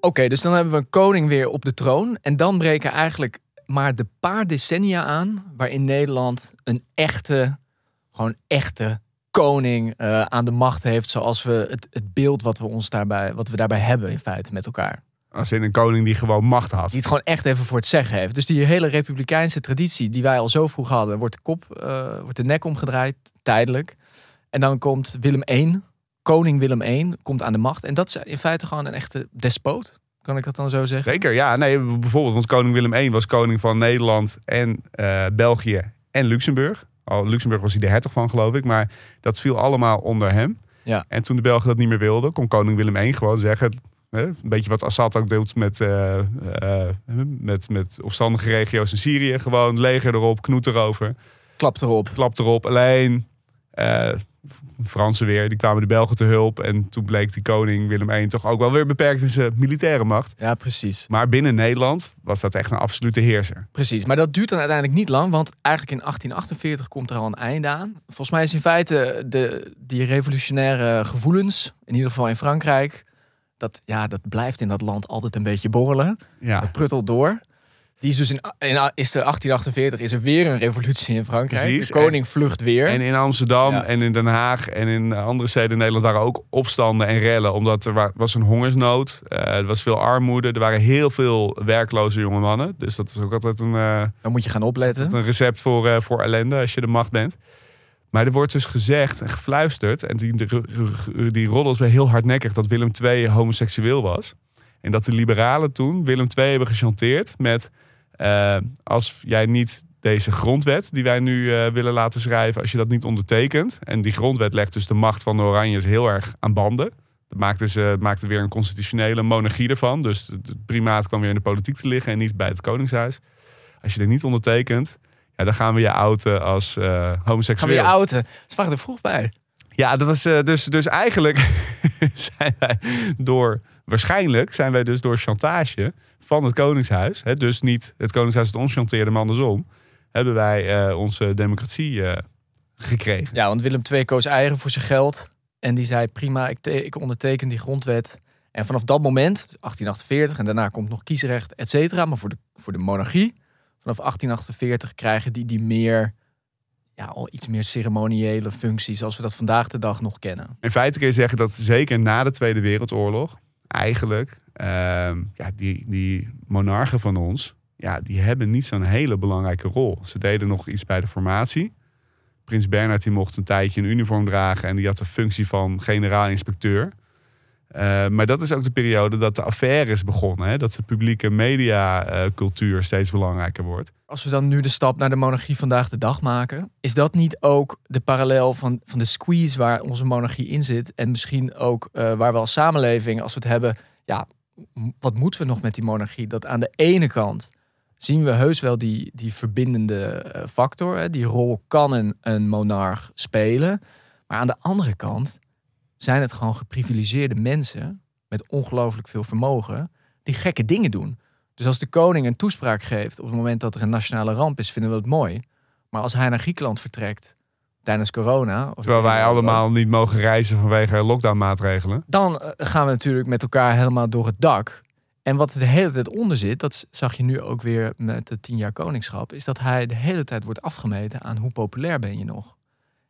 Oké, dus dan hebben we een koning weer op de troon. En dan breken eigenlijk maar de paar decennia aan... waarin Nederland een echte, gewoon echte koning eh, aan de macht heeft... zoals we het, het beeld wat we, ons daarbij, wat we daarbij hebben in feite met elkaar. Als in een koning die gewoon macht had. Die het gewoon echt even voor het zeggen heeft. Dus die hele republikeinse traditie die wij al zo vroeg hadden, wordt de kop, eh, wordt de nek omgedraaid, tijdelijk. En dan komt Willem I, koning Willem I, komt aan de macht. En dat is in feite gewoon een echte despoot. Kan ik dat dan zo zeggen? Zeker, ja. Nee, bijvoorbeeld, want koning Willem I was koning van Nederland en eh, België en Luxemburg. Al Luxemburg was hij de hertog van, geloof ik. Maar dat viel allemaal onder hem. Ja. En toen de Belgen dat niet meer wilden, kon koning Willem I gewoon zeggen... hè, een beetje wat Assad ook doet met, eh, eh, met, met opstandige regio's in Syrië. Gewoon leger erop, knoet erover, Klap erop. klap erop. Alleen eh Fransen weer, die kwamen de Belgen te hulp. En toen bleek die koning Willem I toch ook wel weer beperkt in zijn militaire macht. Ja, precies. Maar binnen Nederland was dat echt een absolute heerser. Precies, maar dat duurt dan uiteindelijk niet lang, want eigenlijk in 1848 komt er al een einde aan. Volgens mij is in feite de, die revolutionaire gevoelens, in ieder geval in Frankrijk, dat, ja, dat blijft in dat land altijd een beetje borrelen. Ja. Dat pruttelt door. Die is dus in, in is er 1848 is er weer een revolutie in Frankrijk. Precies. De koning vlucht weer. En in Amsterdam Ja. en in Den Haag en in andere steden in Nederland waren ook opstanden en rellen. Omdat er wa- was een hongersnood. eh, er was veel armoede. Er waren heel veel werkloze jonge mannen. Dus dat is ook altijd een, eh, Dan moet je gaan opletten. een recept voor, eh, voor ellende als je de macht bent. Maar er wordt dus gezegd en gefluisterd. En die, die, die heel hardnekkig dat Willem II homoseksueel was. En dat de liberalen toen Willem II hebben gechanteerd met... eh, als jij niet deze grondwet die wij nu eh, willen laten schrijven... als je dat niet ondertekent... en die grondwet legt dus de macht van de Oranjes heel erg aan banden... Dat maakte, ze, maakte weer een constitutionele monarchie ervan. Dus het primaat kwam weer in de politiek te liggen en niet bij het Koningshuis. Als je er niet ondertekent, ja, dan gaan we je outen als eh Gaan we homoseksueel. je outen. Het waren er vroeg bij. Ja, dat was eh, dus, dus eigenlijk zijn wij door, waarschijnlijk zijn wij dus door chantage van het Koningshuis, hè, dus niet het Koningshuis het ons chanteerde, maar andersom, hebben wij eh, onze democratie eh, gekregen. Ja, want Willem II koos eigen voor zijn geld. En die zei, prima, ik, ik onderteken die grondwet. En vanaf dat moment, 1848, en daarna komt nog kiesrecht, et cetera. Maar voor de, voor de monarchie, vanaf 1848 krijgen die die meer, ja, al iets meer ceremoniële functies, zoals we dat vandaag de dag nog kennen. In feite kun je zeggen dat zeker na de Tweede Wereldoorlog, eigenlijk, ja, die, die monarchen van ons, ja, die hebben niet zo'n hele belangrijke rol. Ze deden nog iets bij de formatie. Prins Bernhard die mocht een tijdje een uniform dragen en die had de functie van generaal-inspecteur. Eh, maar dat is ook de periode dat de affaires begonnen. Hè? Dat de publieke mediacultuur steeds belangrijker wordt. Als we dan nu de stap naar de monarchie vandaag de dag maken, is dat niet ook de parallel van, van de squeeze waar onze monarchie in zit? En misschien ook eh, waar we als samenleving, als we het hebben, ja, wat moeten we nog met die monarchie? Dat aan de ene kant zien we heus wel die, die verbindende eh, factor. Hè? Die rol kan een, een monarch spelen. Maar aan de andere kant zijn het gewoon geprivilegeerde mensen met ongelooflijk veel vermogen die gekke dingen doen. Dus als de koning een toespraak geeft op het moment dat er een nationale ramp is, vinden we het mooi. Maar als hij naar Griekenland vertrekt tijdens corona, of Terwijl wij allemaal niet mogen reizen vanwege lockdownmaatregelen. dan eh, gaan we natuurlijk met elkaar helemaal door het dak. En wat er de hele tijd onder zit, dat zag je nu ook weer met het tien jaar koningschap, is dat hij de hele tijd wordt afgemeten aan hoe populair ben je nog.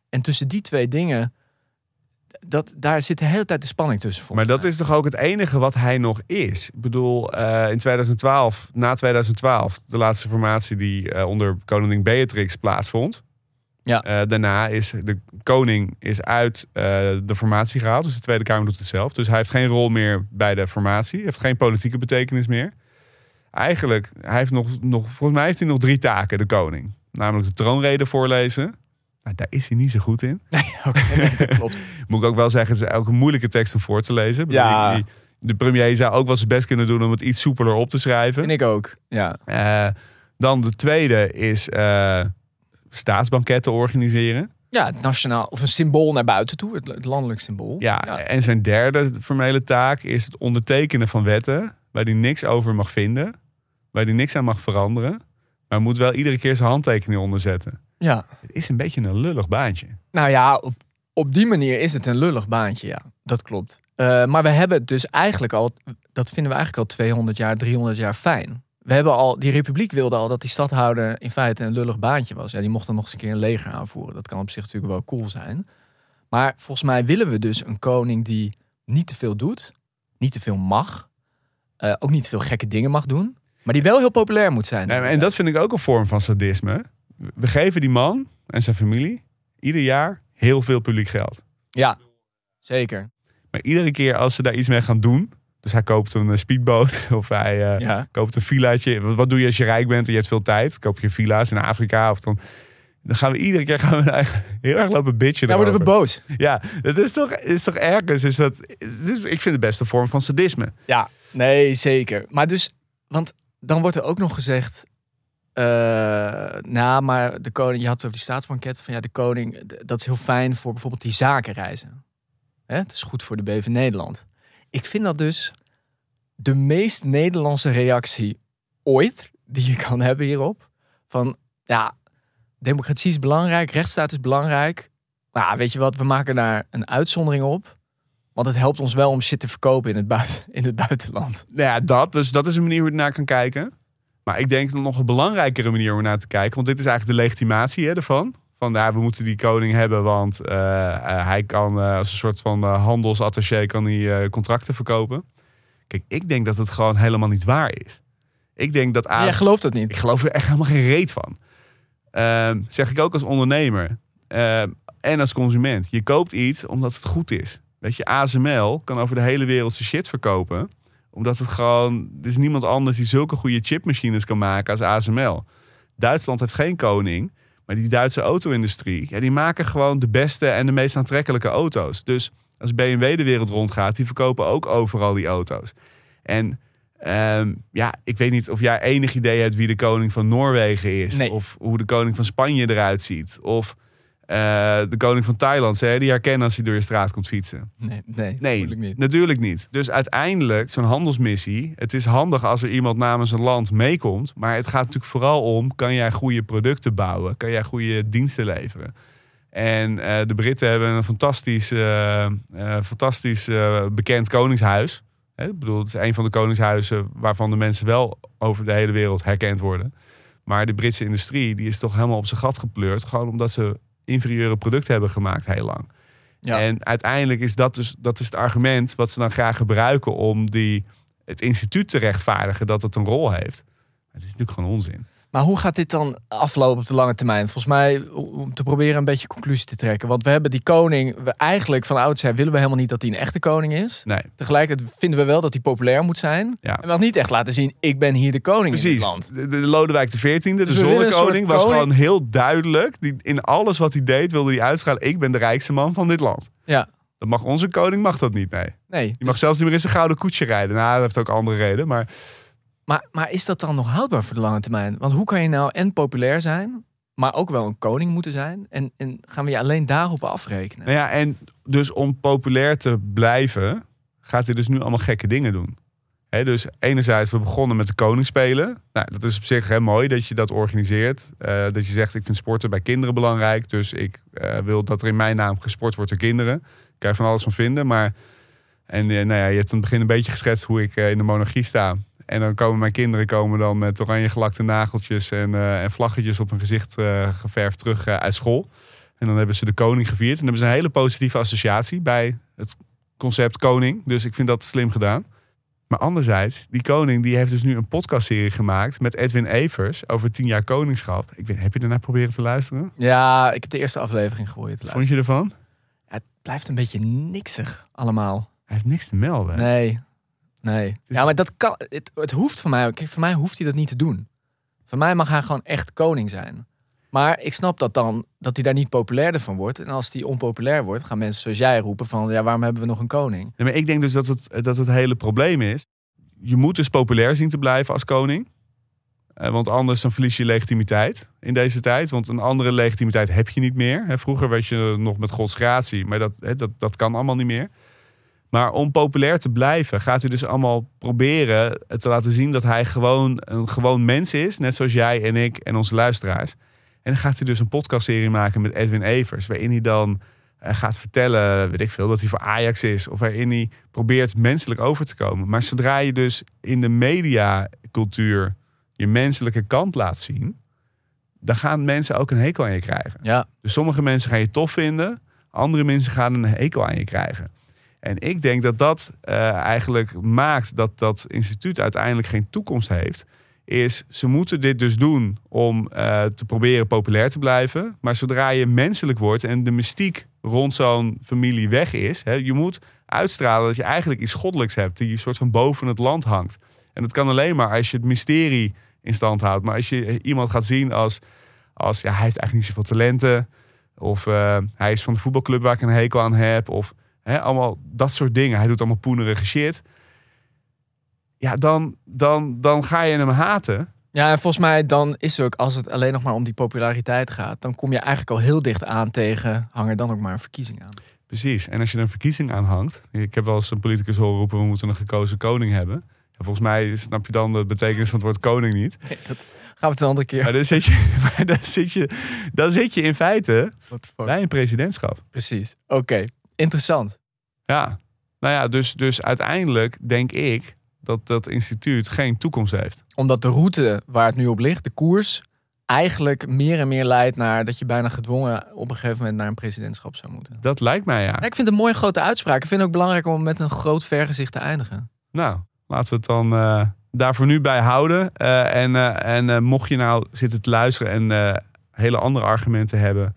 En tussen die twee dingen, dat, daar zit de hele tijd de spanning tussen. Maar volgens dat mij. is toch ook het enige wat hij nog is. Ik bedoel, eh, in 2012, na 2012, de laatste formatie die eh, onder koningin Beatrix plaatsvond. Ja. Eh, daarna is de koning is uit eh, de formatie gehaald. Dus de Tweede Kamer doet het zelf. Dus hij heeft geen rol meer bij de formatie. Heeft geen politieke betekenis meer. Eigenlijk, hij heeft nog, nog, volgens mij heeft hij nog drie taken, de koning. Namelijk de troonrede voorlezen. Nou, daar is hij niet zo goed in. Nee, dat klopt. Moet ik ook wel zeggen, het is een moeilijke tekst om voor te lezen. Ja. de premier zou ook wel zijn best kunnen doen om het iets soepeler op te schrijven. Vind ik ook. Ja. Eh, dan de tweede is staatsbanketten organiseren. Ja, het nationaal of een symbool naar buiten toe, het, landelijk symbool. Ja, En zijn derde formele taak is het ondertekenen van wetten waar hij niks over mag vinden, waar hij niks aan mag veranderen, maar moet wel iedere keer zijn handtekening onder zetten. ja. Het is een beetje een lullig baantje. Nou ja, op, op die manier is het een lullig baantje, ja. Dat klopt. Eh, maar we hebben het dus eigenlijk al, dat vinden we eigenlijk al 200 jaar, 300 jaar fijn. We hebben al, die republiek wilde al dat die stadhouder in feite een lullig baantje was. Ja, die mocht dan nog eens een keer een leger aanvoeren. Dat kan op zich natuurlijk wel cool zijn. Maar volgens mij willen we dus een koning die niet te veel doet, niet te veel mag, eh, ook niet te veel gekke dingen mag doen, maar die wel heel populair moet zijn. En, en dat vind ik ook een vorm van sadisme. We geven die man en zijn familie ieder jaar heel veel publiek geld. Ja, zeker. Maar iedere keer als ze daar iets mee gaan doen. Dus hij koopt een eh, speedboot of hij eh, Ja. koopt een villaatje. Wat, wat doe je als je rijk bent en je hebt veel tijd? Koop je villa's in Afrika of dan... Dan gaan we iedere keer gaan we heel erg lopen bitchen. Dan worden we boos. Ja, dat is toch, is toch ergens. Is dat, is, ik vind het de beste vorm van sadisme. Ja, nee, zeker. Maar dus, want dan wordt er ook nog gezegd. eh nou, maar de koning, je had het over die staatsbanket. Van ja, de koning, dat is heel fijn voor bijvoorbeeld die zakenreizen. Hè, het is goed voor de BV Nederland. Ik vind dat dus de meest Nederlandse reactie ooit die je kan hebben hierop. Van ja, democratie is belangrijk, rechtsstaat is belangrijk. Maar weet je wat, we maken daar een uitzondering op. Want het helpt ons wel om shit te verkopen in het, buiten, in het buitenland. Nou ja, dat. Dus dat is een manier hoe je ernaar kan kijken. Maar ik denk nog een belangrijkere manier om ernaar te kijken. Want dit is eigenlijk de legitimatie hè, ervan. Van ja, we moeten die koning hebben, want eh, eh, hij kan eh, als een soort van handelsattaché kan hij, contracten verkopen. Kijk, ik denk dat het gewoon helemaal niet waar is. Ik denk dat jij gelooft dat niet. Ik geloof er echt helemaal geen reet van. Ehm, zeg ik ook als ondernemer en als consument. Je koopt iets omdat het goed is. Weet je, ASML kan over de hele wereld zijn shit verkopen. Omdat het gewoon... Er is niemand anders die zulke goede chipmachines kan maken als ASML. Duitsland heeft geen koning. Maar die Duitse auto-industrie... Ja, die maken gewoon de beste en de meest aantrekkelijke auto's. Dus als BMW de wereld rondgaat... die verkopen ook overal die auto's. En... ehm, ja, ik weet niet of jij enig idee hebt wie de koning van Noorwegen is. Nee. Of hoe de koning van Spanje eruit ziet. Of eh, de koning van Thailand. Je die herkennen als hij door je straat komt fietsen? Nee, nee, Nee, natuurlijk niet. natuurlijk niet. Dus uiteindelijk, zo'n handelsmissie. Het is handig als er iemand namens een land meekomt. Maar het gaat natuurlijk vooral om: kan jij goede producten bouwen? Kan jij goede diensten leveren? En eh, de Britten hebben een fantastisch, eh, fantastisch bekend koningshuis. Hè, ik bedoel, het is een van de koningshuizen waarvan de mensen wel over de hele wereld herkend worden. Maar de Britse industrie die is toch helemaal op zijn gat gepleurd. Gewoon omdat ze inferieure producten hebben gemaakt heel lang. Ja. En uiteindelijk is dat dus dat is het argument wat ze dan graag gebruiken om die, het instituut te rechtvaardigen dat het een rol heeft. Maar het is natuurlijk gewoon onzin. Maar hoe gaat dit dan aflopen op de lange termijn? Volgens mij, om te proberen een beetje conclusie te trekken. Want we hebben die koning, we eigenlijk van oudsher willen we helemaal niet dat hij een echte koning is. Nee, Tegelijkertijd vinden we wel dat hij populair moet zijn. Ja. En mag niet echt laten zien, ik ben hier de koning in dit precies. land. De, de Lodewijk XIV, de Dus een zonnekoning, was koning- gewoon heel duidelijk. Die, in alles wat hij deed wilde hij uitschalen. Ik ben de rijkste man van dit land. Ja, Dat mag onze koning mag dat niet, nee. nee. Die mag zelfs niet meer in zijn gouden koetsje rijden. Nou, dat heeft ook andere reden. Maar Maar, maar is dat dan nog houdbaar voor de lange termijn? Want hoe kan je nou en populair zijn, maar ook wel een koning moeten zijn? En, en gaan we je alleen daarop afrekenen? Nou ja, en dus om populair te blijven, gaat hij dus nu allemaal gekke dingen doen. Dus enerzijds, we begonnen met de koningsspelen. Nou, dat is op zich hè, mooi dat je dat organiseert. Eh, dat je zegt, ik vind sporten bij kinderen belangrijk. Dus ik eh, wil dat er in mijn naam gesport wordt door kinderen. Ik kan er van alles van vinden. Maar en, eh, nou ja, je hebt aan het begin een beetje geschetst hoe ik in de monarchie sta. En dan komen mijn kinderen komen dan met oranje gelakte nageltjes en, eh, en vlaggetjes op hun gezicht eh, geverfd terug eh, uit school. En dan hebben ze de koning gevierd. En dan hebben ze een hele positieve associatie bij het concept koning. Dus ik vind dat slim gedaan. Maar anderzijds, die koning die heeft dus nu een podcastserie gemaakt met Edwin Evers over tien jaar koningschap. Ik weet, heb je ernaar proberen te luisteren? Ja, ik heb de eerste aflevering gehoord. Wat vond je ervan? Het blijft een beetje niksig allemaal. Hij heeft niks te melden. Nee, nee. Ja, maar dat kan. Het, het hoeft van mij. Kijk, voor mij hoeft hij dat niet te doen. Voor mij mag hij gewoon echt koning zijn. Maar ik snap dat dan dat hij daar niet populairder van wordt. En als hij onpopulair wordt, gaan mensen zoals jij roepen van ja, waarom hebben we nog een koning? Nee, maar ik denk dus dat het, dat het hele probleem is. Je moet dus populair zien te blijven als koning. Eh, want anders dan verlies je legitimiteit in deze tijd. Want een andere legitimiteit heb je niet meer. Hè, vroeger werd je nog met Gods gratie, maar dat, hè, dat, dat kan allemaal niet meer. Maar om populair te blijven, gaat hij dus allemaal proberen te laten zien dat hij gewoon een gewoon mens is. Net zoals jij en ik en onze luisteraars. En dan gaat hij dus een podcastserie maken met Edwin Evers. Waarin hij dan eh, gaat vertellen, weet ik veel, dat hij voor Ajax is. Of waarin hij probeert menselijk over te komen. Maar zodra je dus in de mediacultuur je menselijke kant laat zien. Dan gaan mensen ook een hekel aan je krijgen. Ja, Dus sommige mensen gaan je tof vinden. Andere mensen gaan een hekel aan je krijgen. En ik denk dat dat eh, eigenlijk maakt dat dat instituut uiteindelijk geen toekomst heeft. Is ze moeten dit dus doen om eh, te proberen populair te blijven. Maar zodra je menselijk wordt en de mystiek rond zo'n familie weg is. Hè, je moet uitstralen dat je eigenlijk iets goddelijks hebt. Die een soort van boven het land hangt. En dat kan alleen maar als je het mysterie in stand houdt. Maar als je iemand gaat zien als, als ja, hij heeft eigenlijk niet zoveel talenten. Of eh, hij is van de voetbalclub waar ik een hekel aan heb. Of hè, allemaal dat soort dingen. Hij doet allemaal poenerige shit. Ja, dan, dan, dan ga je hem haten. ja en volgens mij dan is het ook, als het alleen nog maar om die populariteit gaat, dan kom je eigenlijk al heel dicht aan tegen, hang er dan ook maar een verkiezing aan. Precies. En als je er een verkiezing aan hangt. Ik heb wel eens een politicus horen roepen: we moeten een gekozen koning hebben. En volgens mij snap je dan de betekenis van het woord koning niet. Dat gaan we het een andere keer. Maar dan zit je, maar dan zit je, dan zit je in feite bij een presidentschap. Precies. Oké, interessant. Ja. Nou ja, dus, dus uiteindelijk denk ik dat dat instituut geen toekomst heeft. Omdat de route waar het nu op ligt, de koers, eigenlijk meer en meer leidt naar dat je bijna gedwongen op een gegeven moment naar een presidentschap zou moeten. Dat lijkt mij ja. Ja, ik vind het een mooie grote uitspraak. Ik vind het ook belangrijk om met een groot vergezicht te eindigen. Nou, laten we het dan eh daarvoor nu bij houden. Eh, en eh, en mocht je nou zitten te luisteren en hele andere argumenten hebben...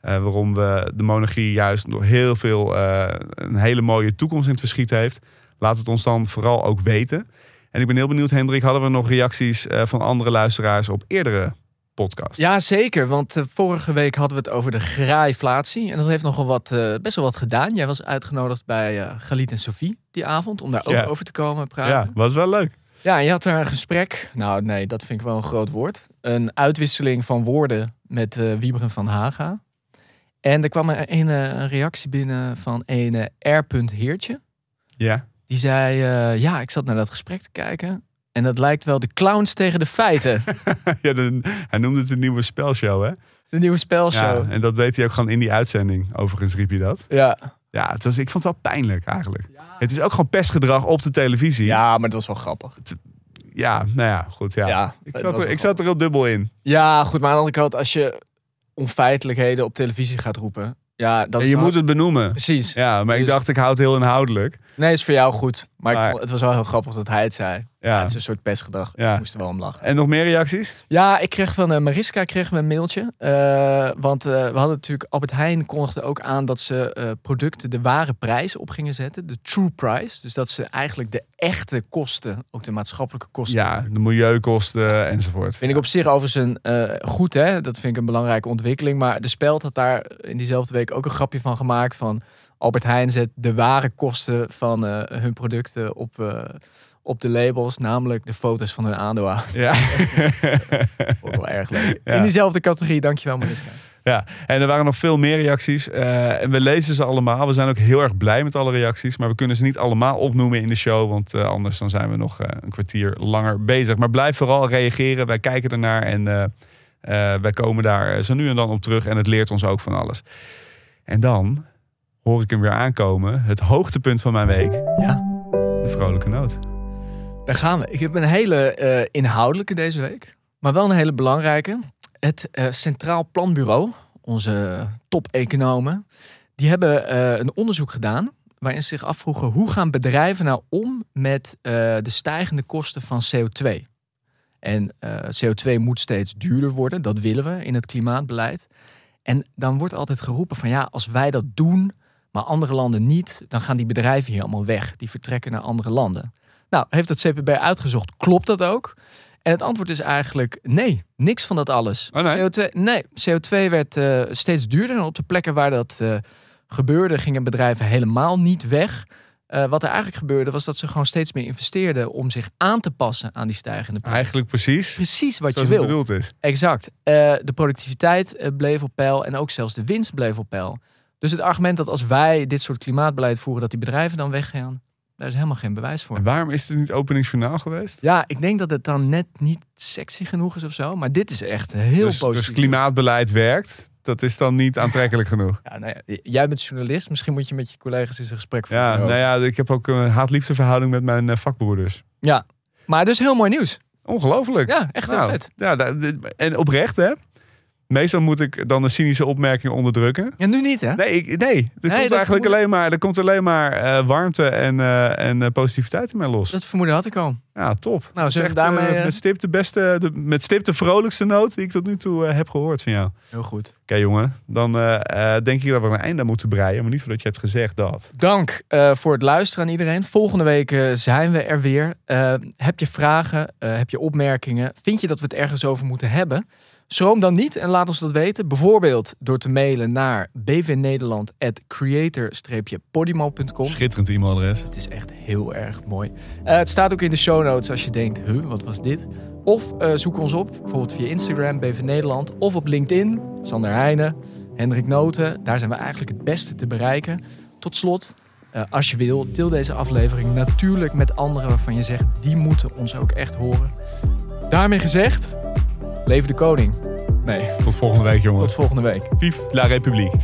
eh, waarom we de monarchie juist door heel veel eh, een hele mooie toekomst in het verschiet heeft... laat het ons dan vooral ook weten. En ik ben heel benieuwd, Hendrik, hadden we nog reacties eh, van andere luisteraars op eerdere podcasts? Ja, zeker. Want vorige week hadden we het over de graaiflatie. En dat heeft nogal wat, best wel wat gedaan. Jij was uitgenodigd bij Galit en Sophie die avond. Om daar ook Ja. over te komen praten. Ja, was wel leuk. Ja, en je had daar een gesprek. Nou, nee, dat vind ik wel een groot woord. Een uitwisseling van woorden met eh Wiebren van Haga. En er kwam een, een, eh, een reactie binnen van een eh, R. Heertje. Ja. Die zei, eh, ja, ik zat naar dat gesprek te kijken. En dat lijkt wel de clowns tegen de feiten. ja de- hij noemde het een nieuwe spelshow, hè? De nieuwe spelshow. Ja, en dat deed hij ook gewoon in die uitzending. Overigens riep hij dat. Ja. Ja, het was, ik vond het wel pijnlijk eigenlijk. Het is ook gewoon pestgedrag op de televisie. ja, maar het was wel grappig. Ja, nou ja, goed. Ja. Ja, ik, zat er, ik zat er heel dubbel in. Ja, goed, maar aan de andere kant, als je onfeitelijkheden op televisie gaat roepen. Ja, dat En je moet het benoemen. Precies. Ja, maar ik Dus- dacht, ik houd het heel inhoudelijk. Nee, is voor jou goed. Maar, Maar- ik vond, het was wel heel grappig dat hij het zei. Ja. Het is een soort pestgedrag. Ja. Ik moest er wel om lachen. En nog meer reacties? Ja, ik kreeg van eh, Mariska kregen we een mailtje. Eh, want eh, we hadden natuurlijk... Albert Heijn kondigde ook aan dat ze producten de ware prijs op gingen zetten. De true price. Dus dat ze eigenlijk de echte kosten, ook de maatschappelijke kosten... Ja, de milieukosten enzovoort. Vind ik op zich overigens een, goed, hè? Dat vind ik een belangrijke ontwikkeling. Maar de Speld had daar in diezelfde week ook een grapje van gemaakt. Van Albert Heijn zet de ware kosten van hun producten op, op de labels. Namelijk de foto's van hun aandeelhouders. Ja. Ook wel erg leuk. Ja. In diezelfde categorie, dankjewel Mariska. ja, en er waren nog veel meer reacties. eh, en we lezen ze allemaal. We zijn ook heel erg blij met alle reacties. Maar we kunnen ze niet allemaal opnoemen in de show. Want eh, anders dan zijn we nog eh, een kwartier langer bezig. Maar blijf vooral reageren. Wij kijken ernaar. En eh, eh, wij komen daar zo nu en dan op terug. En het leert ons ook van alles. En dan hoor ik hem weer aankomen. Het hoogtepunt van mijn week. Ja. De vrolijke noot. Gaan we. Ik heb een hele eh, inhoudelijke deze week. Maar wel een hele belangrijke. Het eh, Centraal Planbureau, onze top-economen, die hebben eh, een onderzoek gedaan waarin ze zich afvroegen hoe gaan bedrijven nou om met de stijgende kosten van CO2. En eh, CO2 moet steeds duurder worden, dat willen we in het klimaatbeleid. En dan wordt altijd geroepen van ja, als wij dat doen, maar andere landen niet, dan gaan die bedrijven hier allemaal weg. Die vertrekken naar andere landen. Nou, heeft het CPB uitgezocht, klopt dat ook? En het antwoord is eigenlijk nee, niks van dat alles. Oh, nee? CO2, nee, CO2 werd eh, steeds duurder. En op de plekken waar dat eh, gebeurde, gingen bedrijven helemaal niet weg. Eh, wat er eigenlijk gebeurde, was dat ze gewoon steeds meer investeerden om zich aan te passen aan die stijgende prijzen. Eigenlijk precies Precies wat je wil. bedoeld is. Exact. De productiviteit bleef op peil en ook zelfs de winst bleef op peil. Dus het argument dat als wij dit soort klimaatbeleid voeren, dat die bedrijven dan weggaan, daar is helemaal geen bewijs voor. En waarom is het niet openingsjournaal geweest? Ja, ik denk dat het dan net niet sexy genoeg is of zo, maar dit is echt heel dus, positief. dus klimaatbeleid werkt. Dat is dan niet aantrekkelijk genoeg. Ja, nou ja, jij bent journalist, misschien moet je met je collega's eens een gesprek voeren. Ja, nou ja, ik heb ook een haat-liefde verhouding met mijn eh, vakbroeders. ja, maar dus heel mooi nieuws. Ongelooflijk. Ja, echt heel Nou, vet. Ja, en oprecht hè. Meestal moet ik dan een cynische opmerking onderdrukken. Ja, nu niet hè? Nee, ik, nee er komt eigenlijk alleen maar, er komt alleen maar eh, warmte en, eh, en eh, positiviteit in mij los. Dat vermoeden had ik al. Ja, top. Nou, echt, daarmee, met, stip de beste, de, met stip de vrolijkste noot die ik tot nu toe heb gehoord van jou. Oké Heel goed. jongen, dan denk ik dat we een einde moeten breien. Maar niet voordat je hebt gezegd dat. Dank voor het luisteren aan iedereen. Volgende week zijn we er weer. Heb je vragen? Heb je opmerkingen? Vind je dat we het ergens over moeten hebben? Schroom dan niet en laat ons dat weten. Bijvoorbeeld door te mailen naar bvnederland.creator-podimo.com. Schitterend e-mailadres. Het is echt heel erg mooi. Eh, het staat ook in de show notes als je denkt, huh, wat was dit? Of eh, zoek ons op, bijvoorbeeld via Instagram, BV Nederland. Of op LinkedIn, Sander Heijnen, Hendrik Noten. Daar zijn we eigenlijk het beste te bereiken. Tot slot, eh, als je wil, deel deze aflevering natuurlijk met anderen waarvan je zegt, die moeten ons ook echt horen. Daarmee gezegd, leven de koning. Nee, Tot volgende week jongen. tot volgende week. Vive la République.